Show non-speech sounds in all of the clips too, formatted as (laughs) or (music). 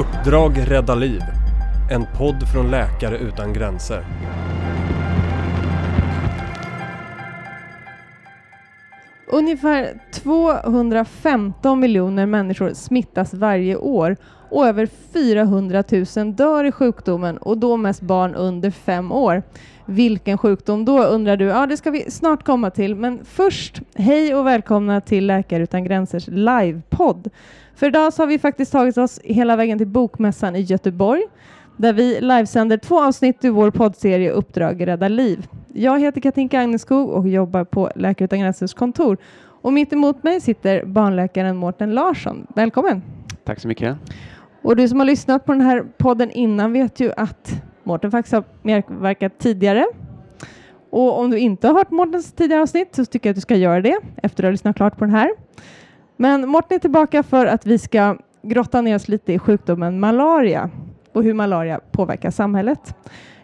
Uppdrag rädda liv. En podd från Läkare utan gränser. Ungefär 215 miljoner människor smittas varje år och över 400 000 dör i sjukdomen och då mest barn under fem år. Vilken sjukdom då undrar du? Ja, det ska vi snart komma till. Men först, hej och välkomna till Läkare utan gränsers livepodd. För idag så har vi faktiskt tagit oss hela vägen till Bokmässan i Göteborg där vi livesänder två avsnitt ur vår poddserie Uppdrag rädda liv. Jag heter Katinka Agneskog och jobbar på Läkare utan gränsers kontor. Och mitt emot mig sitter barnläkaren Mårten Larsson. Välkommen! Tack så mycket. Och du som har lyssnat på den här podden innan vet ju att Mårten faktiskt har medverkat tidigare. Och om du inte har hört Mårtens tidigare avsnitt så tycker jag att du ska göra det efter att ha lyssnat klart på den här. Men Mårten är tillbaka för att vi ska grotta ner oss lite i sjukdomen malaria och hur malaria påverkar samhället.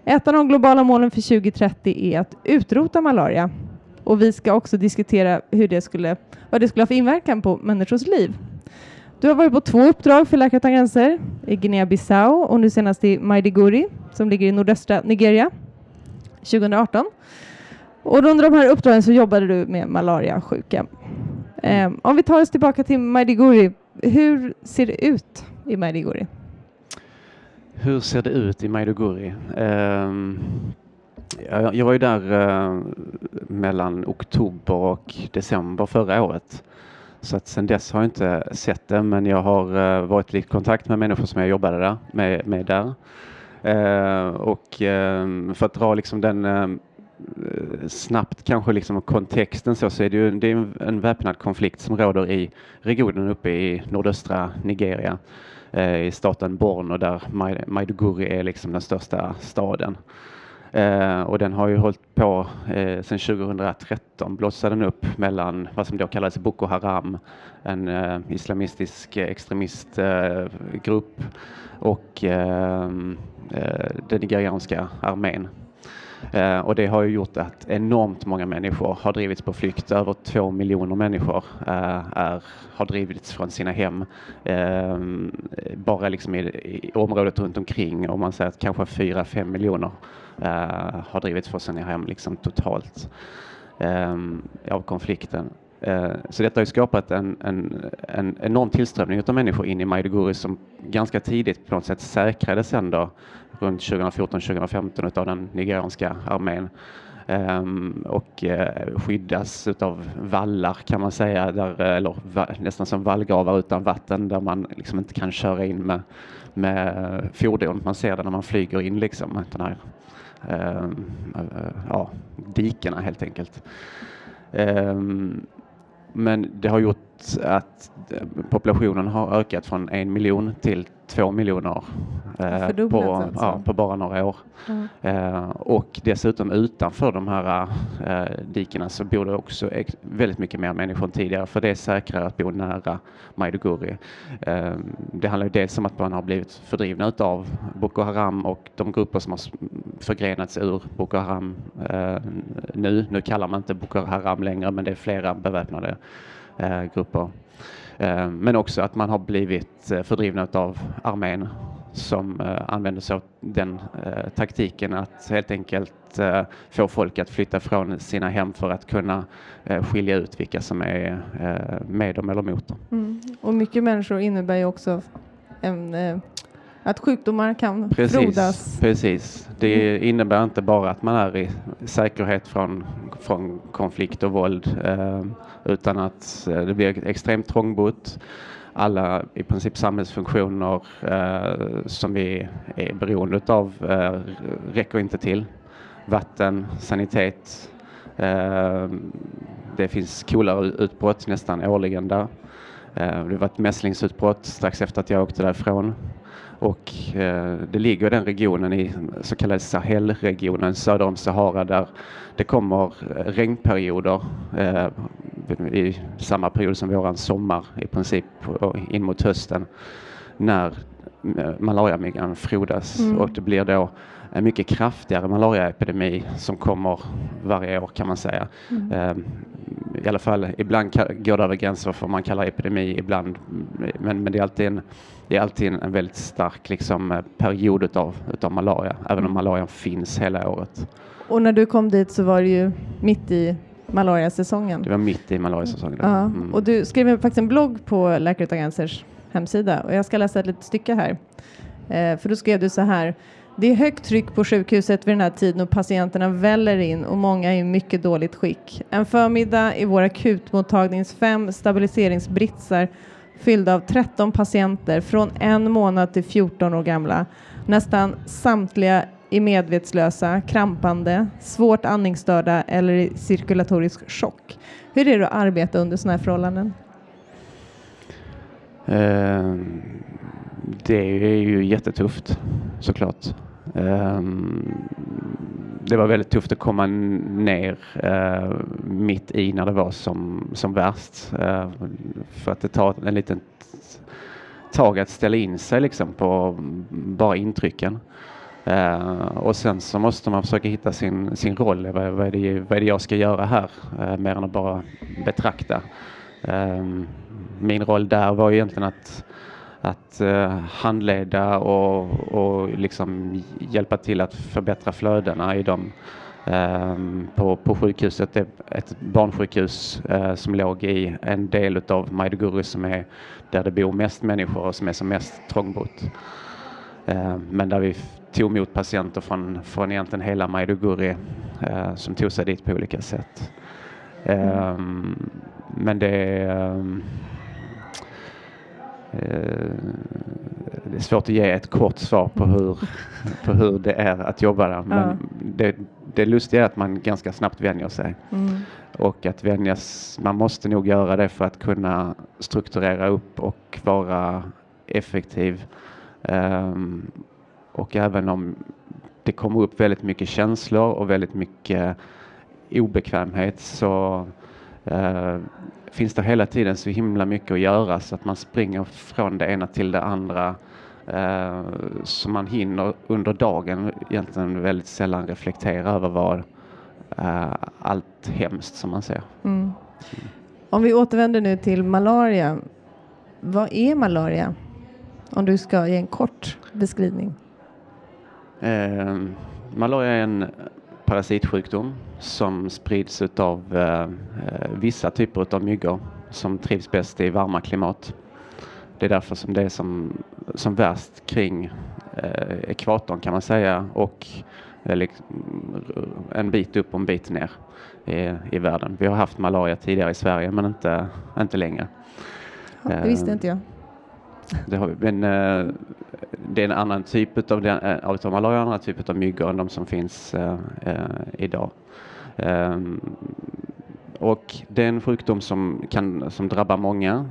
Ett av de globala målen för 2030 är att utrota malaria och vi ska också diskutera hur det skulle, vad det skulle ha för inverkan på människors liv. Du har varit på två uppdrag för Läkare utan gränser i Guinea-Bissau och nu senast i Maiduguri som ligger i nordöstra Nigeria 2018. Och under de här uppdragen så jobbade du med malariasjuka. Ehm, om vi tar oss tillbaka till Maiduguri, hur ser det ut i Maiduguri? Hur ser det ut i Maiduguri? Ehm, jag, jag var ju där eh, mellan oktober och december förra året. Så att sen dess har jag inte sett det, men jag har uh, varit i kontakt med människor som jag jobbade där, med, med där. Uh, och uh, för att dra liksom den snabbt kanske liksom kontexten så, så är det ju det är en, en väpnad konflikt som råder i regionen uppe i nordöstra Nigeria i staten Borno där Maiduguri är liksom den största staden. Eh, och den har ju hållit på eh, sedan 2013, blossade den upp mellan vad som då kallades Boko Haram, en eh, islamistisk extremistgrupp eh, och eh, eh, den nigerianska armén. Eh, och det har ju gjort att enormt många människor har drivits på flykt. Över två miljoner människor eh, är, har drivits från sina hem. Eh, bara liksom i, i, området runt omkring om man säger att kanske fyra, fem miljoner Eh, har drivits från sina hem liksom totalt eh, av konflikten. Eh, så detta har ju skapat en, en, en enorm tillströmning av människor in i Maiduguri som ganska tidigt på något sätt säkrades ändå runt 2014-2015 av den nigerianska armén ehm, och eh, skyddas av vallar kan man säga, där, eller nästan som vallgravar utan vatten där man liksom inte kan köra in med, med fordon. Man ser det när man flyger in liksom, den här Eh, eh, ja, dikena helt enkelt. Ehm, men det har gjort att populationen har ökat från en miljon till två miljoner eh, på, alltså. ja, på bara några år. Mm. Eh, och dessutom utanför de här eh, dikena så bor det också väldigt mycket mer människor än tidigare för det är säkrare att bo nära Maiduguri. Eh, det handlar ju dels om att man har blivit fördrivna av Boko Haram och de grupper som har förgrenats ur Boko Haram eh, nu. Nu kallar man inte Boko Haram längre men det är flera beväpnade eh, Eh, grupper. Eh, men också att man har blivit eh, fördrivna av armén som eh, använder sig av den eh, taktiken att helt enkelt få folk att flytta från sina hem för att kunna skilja ut vilka som är med dem eller mot dem. Mm. Och mycket människor innebär ju också en att sjukdomar kan precis, frodas. Precis. Det mm. innebär inte bara att man är i säkerhet från, från konflikt och våld eh, utan att eh, det blir extremt trångbott. Alla i princip samhällsfunktioner eh, som vi är beroende av eh, räcker inte till. Vatten, sanitet. Det finns kolerautbrott nästan årligen där. Det var ett mässlingsutbrott strax efter att jag åkte därifrån och eh, det ligger den regionen i så kallade Sahelregionen söder om Sahara där det kommer eh, regnperioder eh, i samma period som våran sommar i princip in mot hösten när malariamyggan frodas mm. och det blir då en mycket kraftigare malariaepidemi som kommer varje år kan man säga. Mm. i alla fall ibland går det över gränser för vad man kallar epidemi, ibland, men, men det är alltid en, det är alltid en väldigt stark liksom, period utav, utav malaria, även om mm. malarian finns hela året. Och när du kom dit så var det ju mitt i malariasäsongen. Det var mitt i malariasäsongen. Ja, mm. och du skrev faktiskt en blogg på Läkare utan gränsers hemsida och jag ska läsa ett litet stycke här. Eh, för då skrev du så här. Det är högt tryck på sjukhuset vid den här tiden och patienterna väller in och många är i mycket dåligt skick. En förmiddag i vår akutmottagnings fem stabiliseringsbritsar fyllda av 13 patienter från en månad till 14 år gamla. Nästan samtliga är medvetslösa, krampande, svårt andningsstörda eller i cirkulatorisk chock. Hur är det att arbeta under sådana här förhållanden? Ehm, det är ju jättetufft såklart. Ehm, det var väldigt tufft att komma ner eh, mitt i när det var som, som värst. Ehm, för att det tar en liten tag att ställa in sig liksom på bara intrycken. Uh, och sen så måste man försöka hitta sin, sin roll. Vad, vad, är det, vad är det jag ska göra här? Uh, mer än att bara betrakta. Uh, min roll där var egentligen att, att handleda och, och liksom hjälpa till att förbättra flödena i dem. på, på sjukhuset, det är ett barnsjukhus som låg i en del av Maiduguri som är där det bor mest människor och som är som mest trångbott. Men där vi tog emot patienter från, från egentligen hela Maiduguri eh, som tog sig dit på olika sätt. Eh, men det ehm, eh, det är svårt att ge ett kort svar på hur, (laughs) på hur det är att jobba där. Men ja. det, det lustiga är att man ganska snabbt vänjer sig. Mm. Och att vänjas, man måste nog göra det för att kunna strukturera upp och vara effektiv. Um, och även om det kommer upp väldigt mycket känslor och väldigt mycket obekvämhet så eh, finns det hela tiden så himla mycket att göra så att man springer från det ena till det andra. Eh, så man hinner under dagen egentligen väldigt sällan reflektera över vad eh, allt hemskt som man ser. Mm. Om vi återvänder nu till malaria. Vad är malaria? Om du ska ge en kort beskrivning. Eh, malaria är en parasitsjukdom som sprids av eh, vissa typer av myggor som trivs bäst i varma klimat. Det är därför som det är som, som värst kring eh, ekvatorn kan man säga och eh, en bit upp och en bit ner i, i världen. Vi har haft malaria tidigare i Sverige men inte, inte längre. det visste inte jag. Det har vi. Men uh, det är en annan typ av, den, uh, av malaria, en annan typ av myggor än de som finns uh, idag. Um, och det är en sjukdom som, kan, som drabbar många.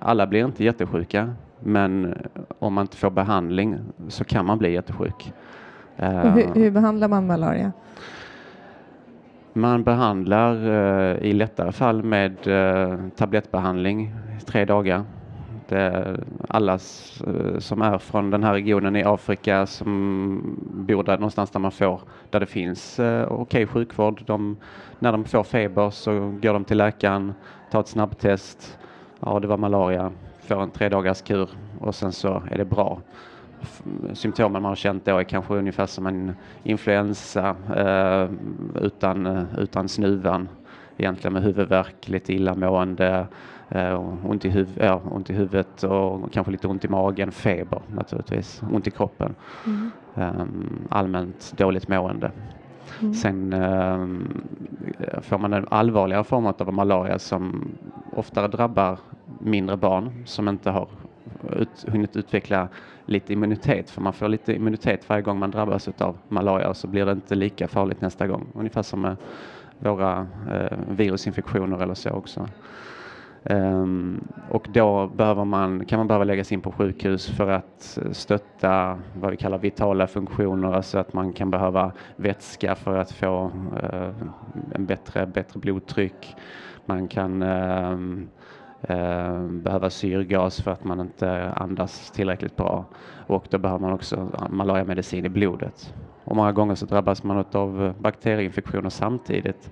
alla blir inte jättesjuka, men om man inte får behandling så kan man bli jättesjuk. Hur, hur, behandlar man malaria? Man behandlar i lättare fall med tablettbehandling i tre dagar alla eh, som är från den här regionen i Afrika som bor där någonstans där man får, där det finns eh, okej okay sjukvård. De, när de får feber så går de till läkaren, tar ett snabbtest. Ja, det var malaria, får en tre dagars kur och sen så är det bra. Symptomen man har känt då är kanske ungefär som en influensa eh, utan, eh, utan snuvan. Egentligen med huvudvärk, lite illamående, Uh, ont, i huv ja, ont i huvudet och kanske lite ont i magen, feber naturligtvis, ont i kroppen. Mm. Um, allmänt dåligt mående. Mm. Sen um, får man en allvarligare form av malaria som oftare drabbar mindre barn som inte har ut, hunnit utveckla lite immunitet. För man får lite immunitet varje gång man drabbas av malaria så blir det inte lika farligt nästa gång. Ungefär som med våra uh, virusinfektioner eller så också. Um, och då behöver man, kan man behöva läggas in på sjukhus för att eh, stötta vad vi kallar vitala funktioner, alltså att man kan behöva vätska för att få uh, en bättre, bättre blodtryck. Man kan uh, uh, behöva syrgas för att man inte andas tillräckligt bra och då behöver man också malariamedicin i blodet. Och många gånger så drabbas man av bakterieinfektioner samtidigt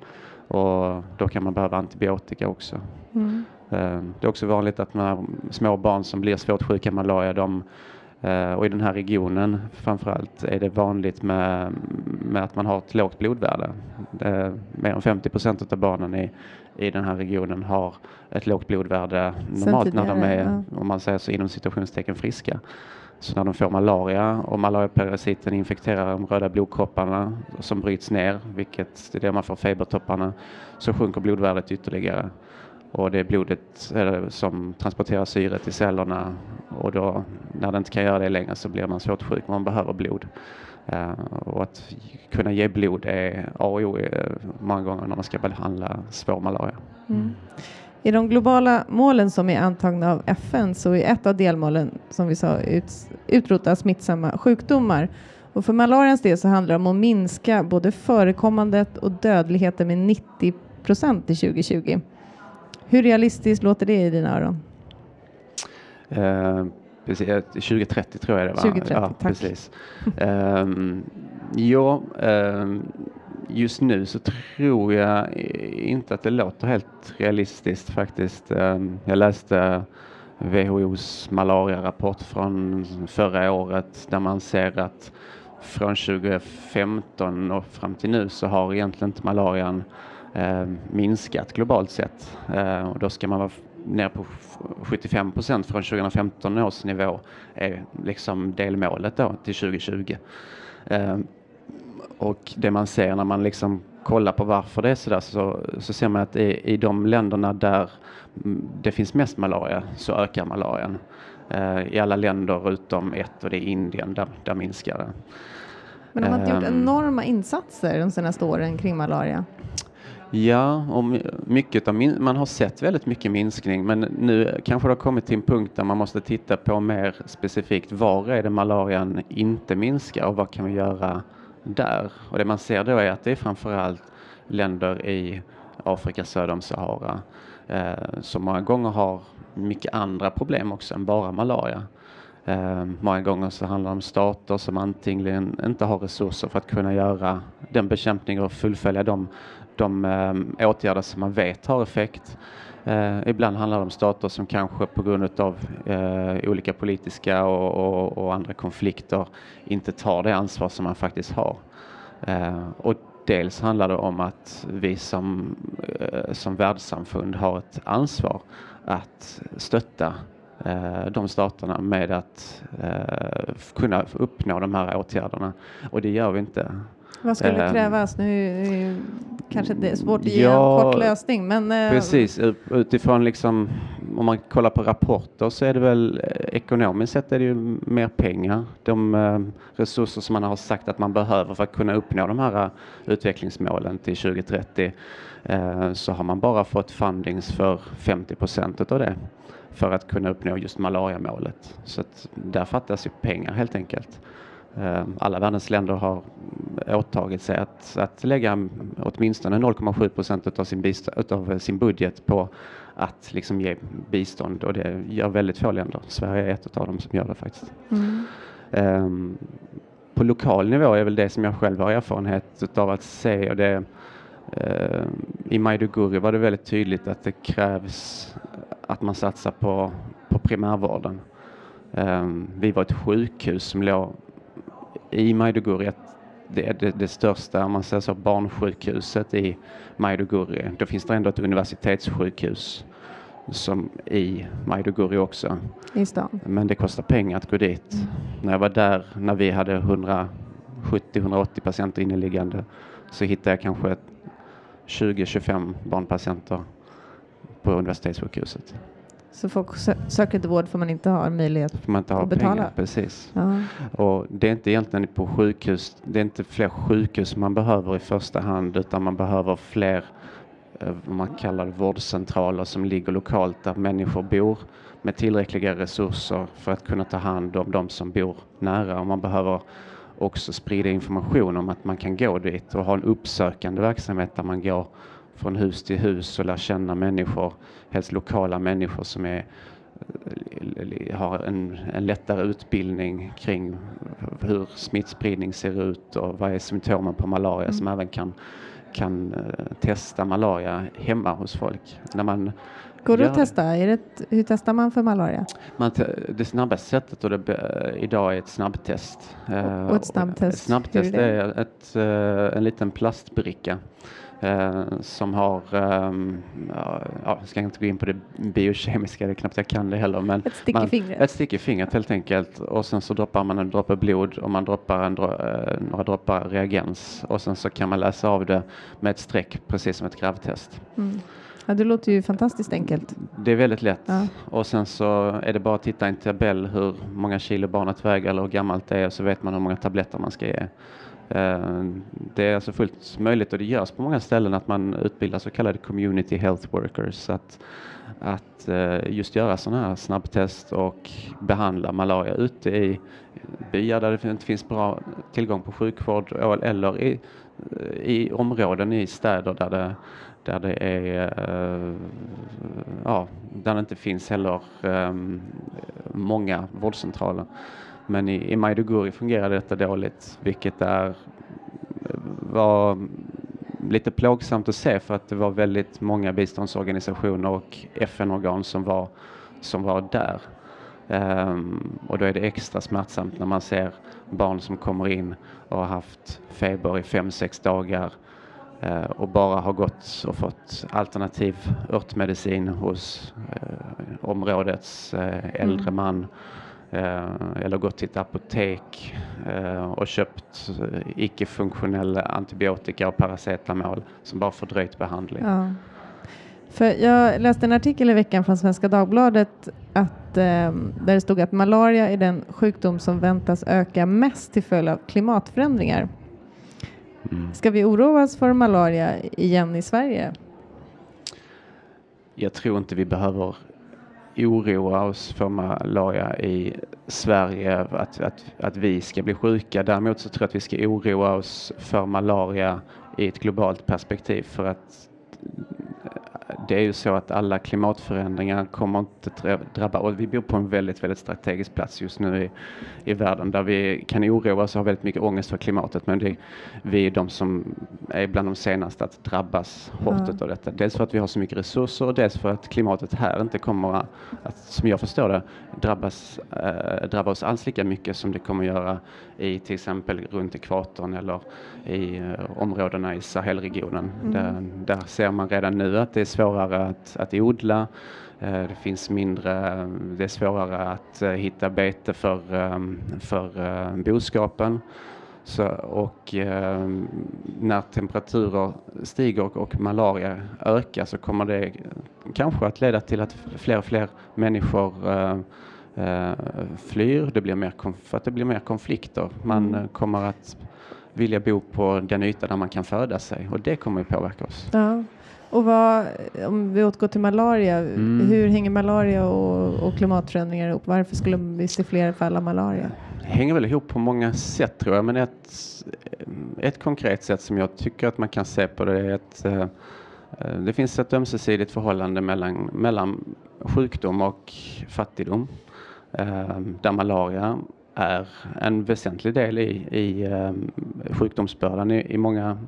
och då kan man behöva antibiotika också. Mm. Eh, Det är också vanligt att man små barn som blir svårt sjuka malaria, de, eh, och i den här regionen framförallt är det vanligt med, med att man har ett lågt blodvärde. Det, mer än 50 procent av barnen i, i den här regionen har ett lågt blodvärde normalt när de är, om man säger så inom situationstecken friska. Så när de får malaria och malariaparasiten infekterar de röda blodkropparna som bryts ner, vilket är det man får febertopparna, så sjunker blodvärdet ytterligare. Och det är blodet som transporterar syret till cellerna och då när det inte kan göra det längre så blir man svårt sjuk. Man behöver blod. Eh, och att kunna ge blod är A och O eh, många gånger när man ska behandla svår malaria. Mm. I de globala målen som är antagna av FN så är ett av delmålen som vi sa ut, utrota smittsamma sjukdomar. Och för malarians del så handlar det om att minska både förekommandet och dödligheten med 90 procent till 2020. Hur realistiskt låter det i dina öron? Eh, precis, eh, 2030 tror jag det var. 2030, ja, tack. Precis. um, ja, ehm, just nu så tror jag inte att det låter helt realistiskt faktiskt. Ehm, jag läste WHOs malariarapport från förra året där man ser att från 2015 och fram till nu så har egentligen inte malarian eh, minskat globalt sett. Eh, och då ska man vara ner på f- 75 procent från 2015 års nivå är liksom delmålet då till 2020. Eh, och det man ser när man liksom kollar på varför det är sådär så, så ser man att i, i de länderna där det finns mest malaria så ökar malarian. Eh, I alla länder utom ett och det är Indien, där, där minskar det. Men de har inte gjort Ehm. enorma insatser de senaste åren kring malaria. Ja, och mycket av min, man har sett väldigt mycket minskning men nu kanske det har kommit till en punkt där man måste titta på mer specifikt var är det malarian inte minskar och vad kan vi göra där? Och det man ser då är att det är framförallt länder i Afrika söder om Sahara eh, som många gånger har mycket andra problem också än bara malaria. Eh, många gånger så handlar det om stater som antingen inte har resurser för att kunna göra den bekämpning och fullfölja de, de eh, åtgärder som man vet har effekt. Eh, ibland handlar det om stater som kanske på grund av eh, olika politiska och, och, och andra konflikter inte tar det ansvar som man faktiskt har. Eh, och dels handlar det om att vi som, eh, som världssamfund har ett ansvar att stötta eh, de staterna med att eh, kunna uppnå de här åtgärderna. Och det gör vi inte. Vad skulle Ehm. krävas? Nu är kanske det är svårt att ge Ja, en kort lösning, men eh, Precis, ut- utifrån liksom, om man kollar på rapporter så är det väl eh, ekonomiskt sett är det ju mer pengar. De eh, resurser som man har sagt att man behöver för att kunna uppnå de här eh, utvecklingsmålen till 2030 eh, så har man bara fått fundings för 50 procent av det för att kunna uppnå just malariamålet. Så att där fattas ju pengar helt enkelt. Eh, Alla världens länder har åtagit sig att, att lägga åtminstone 0,7 procent av sin, utav sin budget på att liksom ge bistånd och det gör väldigt få länder. Sverige är ett av dem som gör det faktiskt. mm, Ehm, på lokal nivå är väl det som jag själv har erfarenhet utav att se och det ehm, i Maiduguri var det väldigt tydligt att det krävs att man satsar på, på primärvården. Ehm, vi var ett sjukhus som låg i Maiduguri, det är det, det största, om man säger så, barnsjukhuset i Maiduguri. Då finns det ändå ett universitetssjukhus som i Maiduguri också. i stan. Men det kostar pengar att gå dit. När jag var där, när vi hade 170-180 patienter inneliggande, så hittade jag kanske ett 20-25 barnpatienter på universitetssjukhuset. Så folk sö- söker inte vård för man inte har möjlighet. För man inte har Och betala. pengar. Precis. Ja. Och det är inte egentligen på sjukhus, det är inte fler sjukhus man behöver i första hand utan man behöver fler eh, vad man kallar det, vårdcentraler som ligger lokalt där människor bor med tillräckliga resurser för att kunna ta hand om de som bor nära. Och man behöver också sprida information om att man kan gå dit och ha en uppsökande verksamhet där man går från hus till hus och lär känna människor, helst lokala människor som är har en, en lättare utbildning kring hur smittspridning ser ut och vad är symptomen på malaria som även kan kan eh, testa malaria hemma hos folk. När man Går det att testa? Är det hur testar man för malaria? Man, det snabbaste sättet och det, idag är ett snabbtest. Eh, Och ett snabbtest, Ett snabbtest är är, ett, eh, en liten plastbricka eh, som har, ehm, ja, ja, jag ska inte gå in på det biokemiska, det är knappt jag kan det heller. Men Ett stick i fingret? Ett stick i fingret helt enkelt och sen så droppar man en droppe blod och man droppar en, dro- eh, några droppar reagens och sen så kan man läsa av det med ett streck precis som ett gravtest. Mm. Ja, det låter ju fantastiskt enkelt. Det är väldigt lätt. Ja. Och sen så är det bara att titta i en tabell hur många kilo barnet väger eller hur gammalt det är så vet man hur många tabletter man ska ge. Eh, det är alltså fullt möjligt och det görs på många ställen att man utbildar så kallade community health workers. Att, att eh, just göra sådana här snabbtest och behandla malaria ute i byar där det inte finns bra tillgång på sjukvård eller i, i områden i städer där det, där det är eh, ja, där det inte finns heller ehm, många vårdcentraler. Men i, i Maiduguri fungerar detta dåligt, vilket är, var lite plågsamt att se för att det var väldigt många biståndsorganisationer och FN-organ som var, som var där. Ehm, och då är det extra smärtsamt när man ser barn som kommer in och har haft feber i fem, sex dagar eh, och bara har gått och fått alternativ örtmedicin hos eh, områdets eh, äldre Mm. man eller gått till ett apotek eh, och köpt eh, icke-funktionell antibiotika och paracetamol som bara fördröjt behandling. Ja. För jag läste en artikel i veckan från Svenska Dagbladet att, eh, där det stod att malaria är den sjukdom som väntas öka mest till följd av klimatförändringar. Mm. Ska vi oroa oss för malaria igen i Sverige? Jag tror inte vi behöver oroa oss för malaria i Sverige, att, att, att vi ska bli sjuka. Däremot så tror jag att vi ska oroa oss för malaria i ett globalt perspektiv för att det är ju så att alla klimatförändringar kommer inte dra- drabba, och vi bor på en väldigt, väldigt strategisk plats just nu i, i världen där vi kan oroa oss och ha väldigt mycket ångest för klimatet men det, vi är de som är bland de senaste att drabbas hårt Ja. utav detta. Dels för att vi har så mycket resurser och dels för att klimatet här inte kommer att, som jag förstår det, drabbas, eh, drabba oss alls lika mycket som det kommer göra i till exempel runt ekvatorn eller i eh, områdena i Sahelregionen. Mm. Där, där ser man redan nu att det är svårare att, att odla. Eh, Det finns mindre, det är svårare att eh, hitta bete för, eh, för eh, boskapen. Så, och eh, när temperaturer stiger och, och malaria ökar så kommer det kanske att leda till att fler och fler människor flyr. Det blir mer, för att det blir mer konflikter. Man Mm. kommer att vilja bo på den yta där man kan föda sig och det kommer att påverka oss. Ja. Och vad, om vi återgår till malaria, Mm. hur hänger malaria och, och klimatförändringar ihop? Varför skulle vi se fler fall av malaria? Det hänger väl ihop på många sätt tror jag, men ett, ett konkret sätt som jag tycker att man kan se på det är att eh, eh, det finns ett ömsesidigt förhållande mellan, mellan sjukdom och fattigdom. Eh, där malaria är en väsentlig del i, i sjukdomsbördan i, i många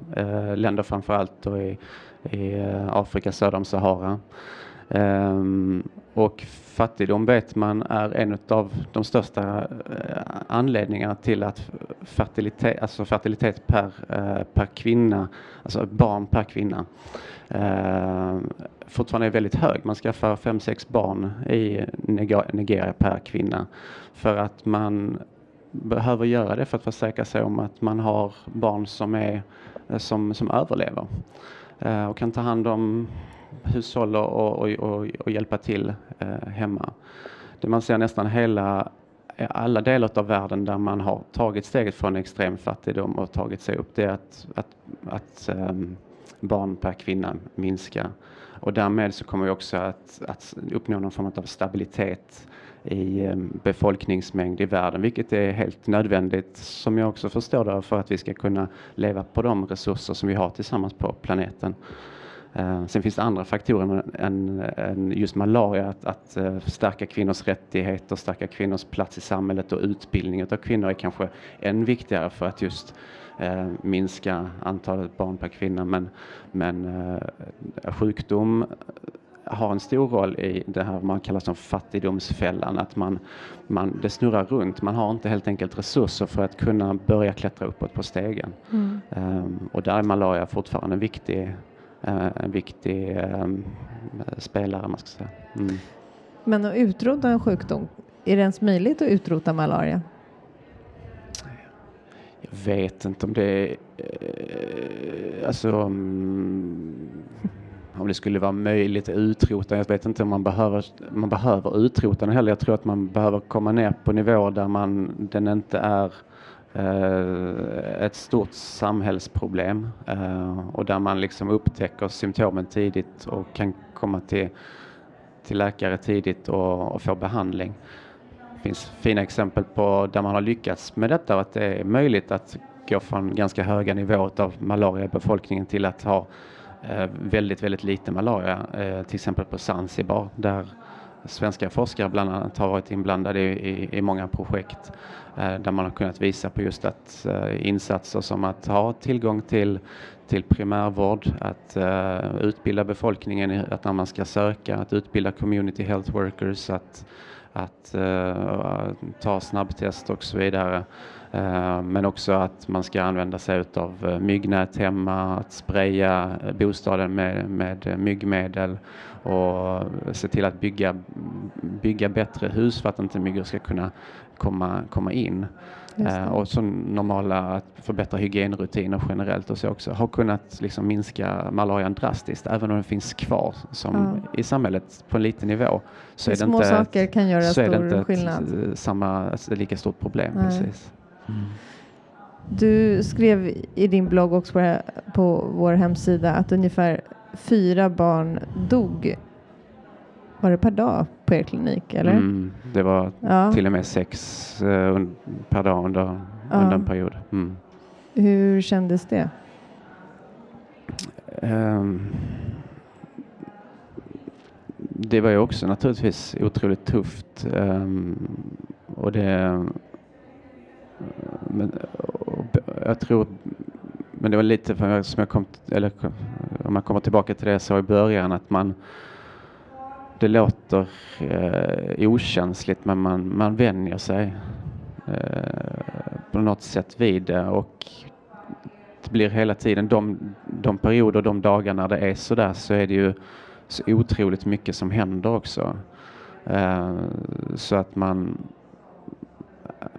länder framför allt och i, i eh, Afrika söder om Sahara. Ehm, och fattigdom vet man är en av de största eh, anledningarna till att fertilitet, alltså fertilitet per, eh, per kvinna, alltså barn per kvinna, ehm, fortfarande är väldigt hög. Man skaffar fem sex barn i Nigeria per kvinna för att man behöver göra det för att försäkra sig om att man har barn som, är, som, som överlever Eh, och kan ta hand om hushåll och, och, och, och hjälpa till eh, hemma. Det man ser nästan hela eh, alla delar av världen där man har tagit steget från extrem fattigdom och tagit sig upp det är att, att, att um, barn per kvinna minskar. Och därmed så kommer vi också att, att uppnå någon form av stabilitet i eh, befolkningsmängd i världen, vilket är helt nödvändigt som jag också förstår det för att vi ska kunna leva på de resurser som vi har tillsammans på planeten. Eh, sen finns det andra faktorer än, än just malaria, att, att eh, stärka kvinnors rättigheter, stärka kvinnors plats i samhället och utbildning av kvinnor är kanske än viktigare för att just eh, minska antalet barn per kvinna. Men, men eh, sjukdom har en stor roll i det här man kallar som fattigdomsfällan. Att man, man, det snurrar runt. Man har inte helt enkelt resurser för att kunna börja klättra uppåt på stegen. Mm. Um, och där är malaria fortfarande en viktig, uh, en viktig um, spelare. Man ska säga. Mm. Men att utrota en sjukdom, är det ens möjligt att utrota malaria? Jag vet inte om det är... Eh, alltså... Um, om det skulle vara möjligt att utrota. Jag vet inte om man behöver, man behöver utrota den heller. Jag tror att man behöver komma ner på nivåer där man, den inte är eh, ett stort samhällsproblem eh, och där man liksom upptäcker symptomen tidigt och kan komma till, till läkare tidigt och, och få behandling. Det finns fina exempel på där man har lyckats med detta och att det är möjligt att gå från ganska höga nivåer av malaria i befolkningen till att ha Eh, väldigt, väldigt lite malaria, eh, till exempel på Zanzibar där svenska forskare bland annat har varit inblandade i, i, i många projekt eh, där man har kunnat visa på just att eh, insatser som att ha tillgång till, till primärvård, att utbilda befolkningen att när man ska söka, att utbilda community health workers, att, att eh, ta snabbtest och så vidare Uh, men också att man ska använda sig av eh, myggnät hemma, att spraya bostaden med, med myggmedel och se till att bygga, bygga bättre hus för att inte myggor ska kunna komma, komma in och så normala, att förbättra hygienrutiner generellt och så också. Har kunnat liksom minska malarian drastiskt även om den finns kvar som ja. i samhället på en liten nivå. Så är det små inte, saker kan göra så stor är det inte skillnad. Ett, samma, ett lika stort problem. Precis. Du skrev i din blogg också på, på vår hemsida att ungefär fyra barn dog var det per dag på er klinik? Eller? Mm, det var ja. till och med sex uh, per dag under, ja. under en period. Mm. Hur kändes det? Um, det var ju också naturligtvis otroligt tufft. Um, och det men, jag tror, men det var lite för, som jag kom, eller om man kommer tillbaka till det jag sa i början, att man det låter eh, okänsligt men man, man vänjer sig eh, på något sätt vid det och det blir hela tiden de, de perioder, de dagar när det är så där så är det ju så otroligt mycket som händer också. Eh, så att man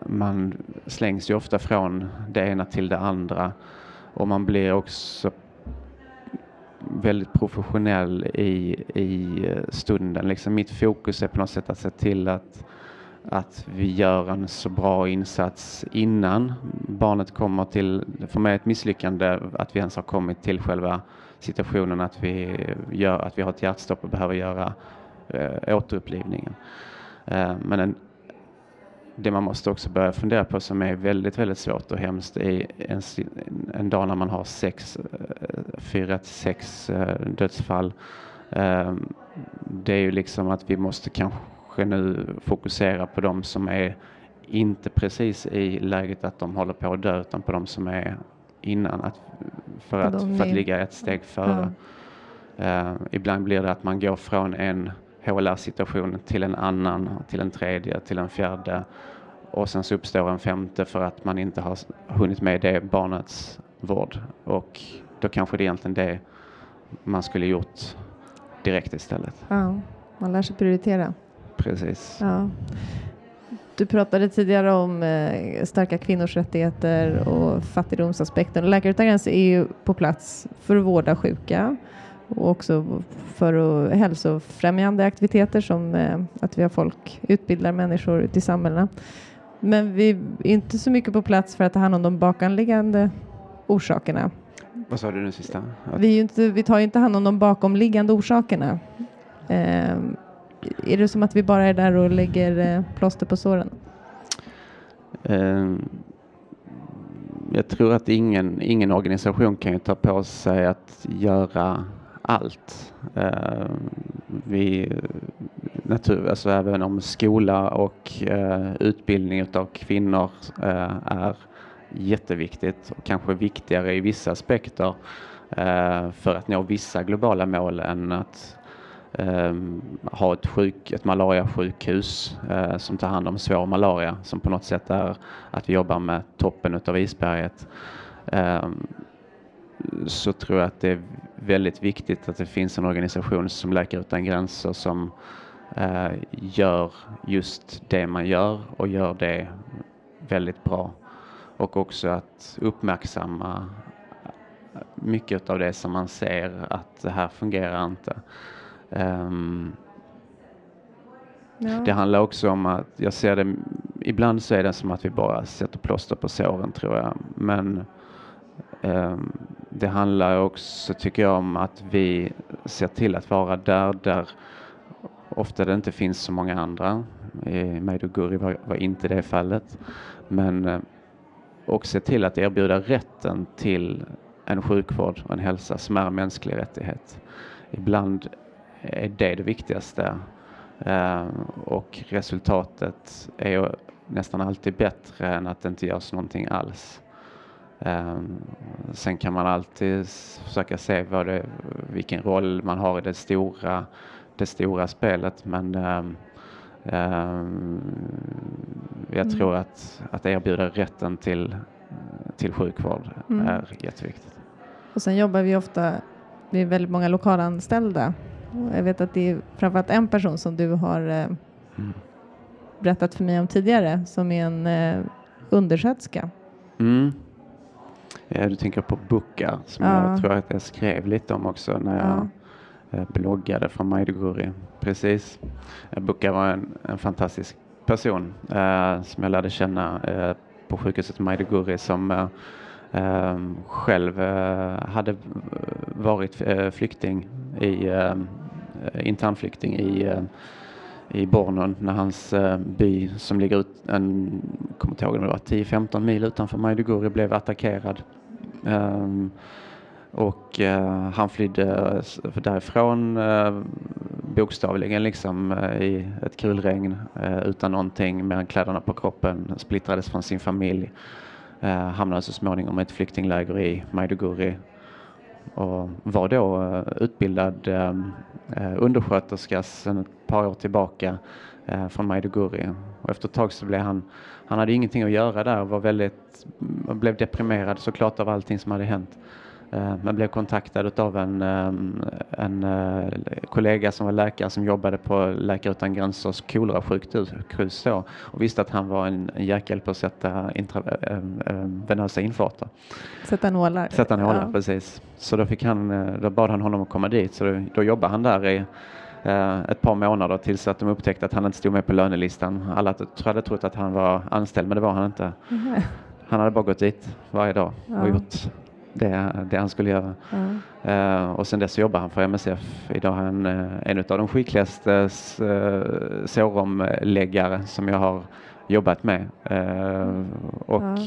man slängs ju ofta från det ena till det andra och man blir också väldigt professionell i, i eh, stunden. Liksom mitt fokus är på något sätt att se till att, att vi gör en så bra insats innan barnet kommer till, för mig är ett misslyckande att vi ens har kommit till själva situationen att vi, gör, att vi har ett hjärtstopp och behöver göra äh, återupplivningen. Äh, men en, det man måste också börja fundera på som är väldigt, väldigt svårt och hemskt är en, en dag när man har sex, eh, fyra till sex eh, dödsfall. Ehm, det är ju liksom att vi måste kanske nu fokusera på de som är inte precis i läget att de håller på att dö utan på de som är innan att, för, att, för att ligga ett steg före. Ja. Uh, ibland blir det att man går från en HLR-situation till en annan, till en tredje, till en fjärde och sen så uppstår en femte för att man inte har hunnit med det barnets vård och då kanske det är egentligen det man skulle gjort direkt istället. Ja, man lär sig prioritera. Precis. Ja. Du pratade tidigare om eh, starka kvinnors rättigheter och fattigdomsaspekten. Läkare utan gränser är ju på plats för att vårda sjuka och också för att, hälsofrämjande aktiviteter som eh, att vi har folk, utbildar människor ute i samhällena. Men vi är inte så mycket på plats för att ta hand om de bakanliggande orsakerna. Vad sa du nu sista? Vi, inte, vi tar inte hand om de bakomliggande orsakerna. Eh, är det som att vi bara är där och lägger eh, plåster på såren? Eh, jag tror att ingen, ingen organisation kan ju ta på sig att göra allt. Eh, vi, natur, alltså även om skola och eh, utbildning av kvinnor eh, är jätteviktigt och kanske viktigare i vissa aspekter eh, för att nå vissa globala mål än att eh, ha ett, sjuk, ett malariasjukhus eh, som tar hand om svår malaria som på något sätt är att vi jobbar med toppen utav isberget så tror jag att det är väldigt viktigt att det finns en organisation som Läkare utan gränser som eh, gör just det man gör och gör det väldigt bra. Och också att uppmärksamma mycket av det som man ser att det här fungerar inte. Um, ja. Det handlar också om att jag ser det, ibland så är det som att vi bara sätter plåster på såren tror jag. Men Ehm, det handlar också, tycker jag, om att vi ser till att vara där, där ofta det inte finns så många andra. I Maiduguri var, var inte det fallet. Men eh, och se till att erbjuda rätten till en sjukvård och en hälsa som är en mänsklig rättighet. Ibland är det det viktigaste eh, och resultatet är nästan alltid bättre än att det inte görs någonting alls. Um, sen kan man alltid försöka se vad det, vilken roll man har i det stora, det stora spelet men um, um, jag mm. tror att, att erbjuda rätten till, till sjukvård mm. är jätteviktigt. Och sen jobbar vi ofta, vi är väldigt många lokalanställda. Jag vet att det är framförallt en person som du har eh, mm. berättat för mig om tidigare som är en eh, undersköterska. Mm. Ja, du tänker på Buka som ja. jag tror att jag skrev lite om också när jag ja. Eh, bloggade från Maiduguri. Precis. Buka var en, en fantastisk person eh, som jag lärde känna eh, på sjukhuset Maiduguri som eh, eh själv eh, hade varit flykting i internflykting i i Bornon när hans eh, by som ligger ut, en, kommer inte ihåg det var 10-15 mil utanför Maiduguri blev attackerad. Um, och uh, han flydde därifrån uh, bokstavligen liksom uh, i ett kulregn utan någonting medan kläderna på kroppen, splittrades från sin familj, hamnade så småningom i ett flyktingläger i Maiduguri och var då eh, utbildad eh, eh, undersköterska sedan ett par år tillbaka från Maiduguri. Och efter ett tag så blev han han hade ingenting att göra där och var väldigt, blev deprimerad såklart av allting som hade hänt. Eh, men blev kontaktad av en, ehm, en eh, kollega som var läkare som jobbade på Läkare utan gränsers kolerasjukhus och visste att han var en, en jäkel på att sätta intravenösa eh, infarter. Sätta nålar? Sätta nålar, ja. precis. Så då, fick han, då bad han honom att komma dit så då, då jobbade han där i Eh, ett par månader tills att de upptäckte att han inte stod med på lönelistan. Alla hade trott att han var anställd men det var han inte. Mm. Han hade bara gått dit varje dag och ja. gjort det, det han skulle göra. Ja. Uh, och sen dess jobbar han för MSF. Idag är han uh, en av de skickligaste uh, såromläggare som jag har jobbat med uh, och ja.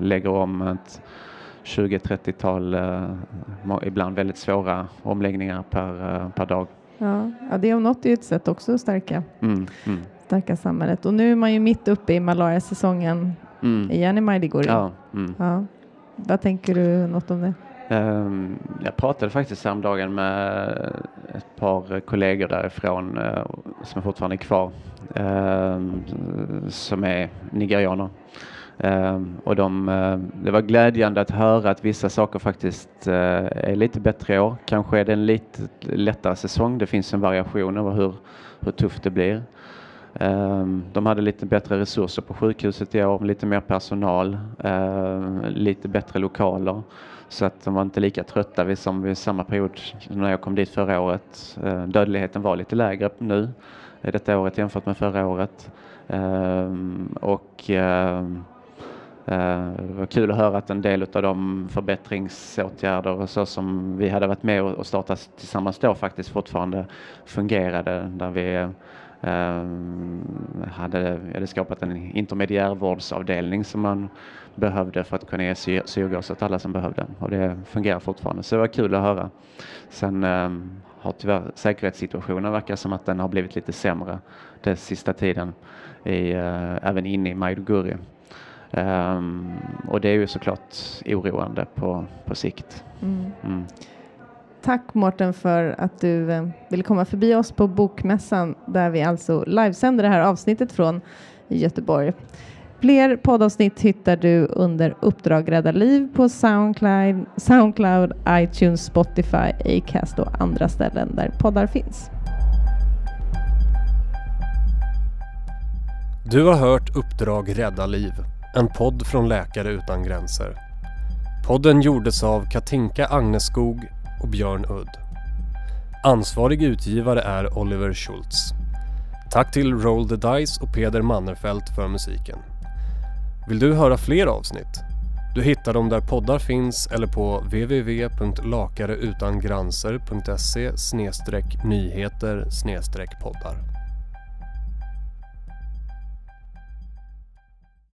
lägger om ett 20-30-tal ibland väldigt svåra omläggningar per, per dag. Ja, ja det om något är ett sätt också att stärka, mm, mm. stärka samhället. Och nu är man ju mitt uppe i malariasäsongen mm. igen i Maiduguri. Ja, mm. ja. Vad tänker du något om det? Um, jag pratade faktiskt häromdagen med ett par kollegor därifrån uh, som är fortfarande kvar, uh, som är nigerianer. Ehm, och de, uh, det var glädjande att höra att vissa saker faktiskt uh, är lite bättre i år. Kanske är det en lite lättare säsong. Det finns en variation över hur, hur tufft det blir. Ehm, de hade lite bättre resurser på sjukhuset i år, lite mer personal, ehm, lite bättre lokaler. Så att de var inte lika trötta som vid samma period när jag kom dit förra året. Ehm, dödligheten var lite lägre nu eh, detta året jämfört med förra året. och eh, det var kul att höra att en del av de förbättringsåtgärder och så som vi hade varit med och startat tillsammans då faktiskt fortfarande fungerade. Där vi hade, hade skapat en intermediärvårdsavdelning som man behövde för att kunna ge syrgas åt alla som behövde och det fungerar fortfarande. Så det var kul att höra. Sen eh, har tyvärr säkerhetssituationen verkar som att den har blivit lite sämre den sista tiden, i, även inne i Maiduguri. Um, och det är ju såklart oroande på, på sikt. Mm. Mm. Tack Mårten för att du eh, ville komma förbi oss på Bokmässan där vi alltså livesänder det här avsnittet från Göteborg. Fler poddavsnitt hittar du under Uppdrag Rädda Liv på Soundcloud, Soundcloud, iTunes, Spotify, Acast och andra ställen där poddar finns. Du har hört Uppdrag Rädda Liv, en podd från Läkare Utan Gränser. Podden gjordes av Katinka Agneskog och Björn Udd. Ansvarig utgivare är Oliver Schultz. Tack till Roll the Dice och Peder Mannerfelt för musiken. Vill du höra fler avsnitt? Du hittar dem där poddar finns eller på www.lakareutangranser.se nyheter poddar.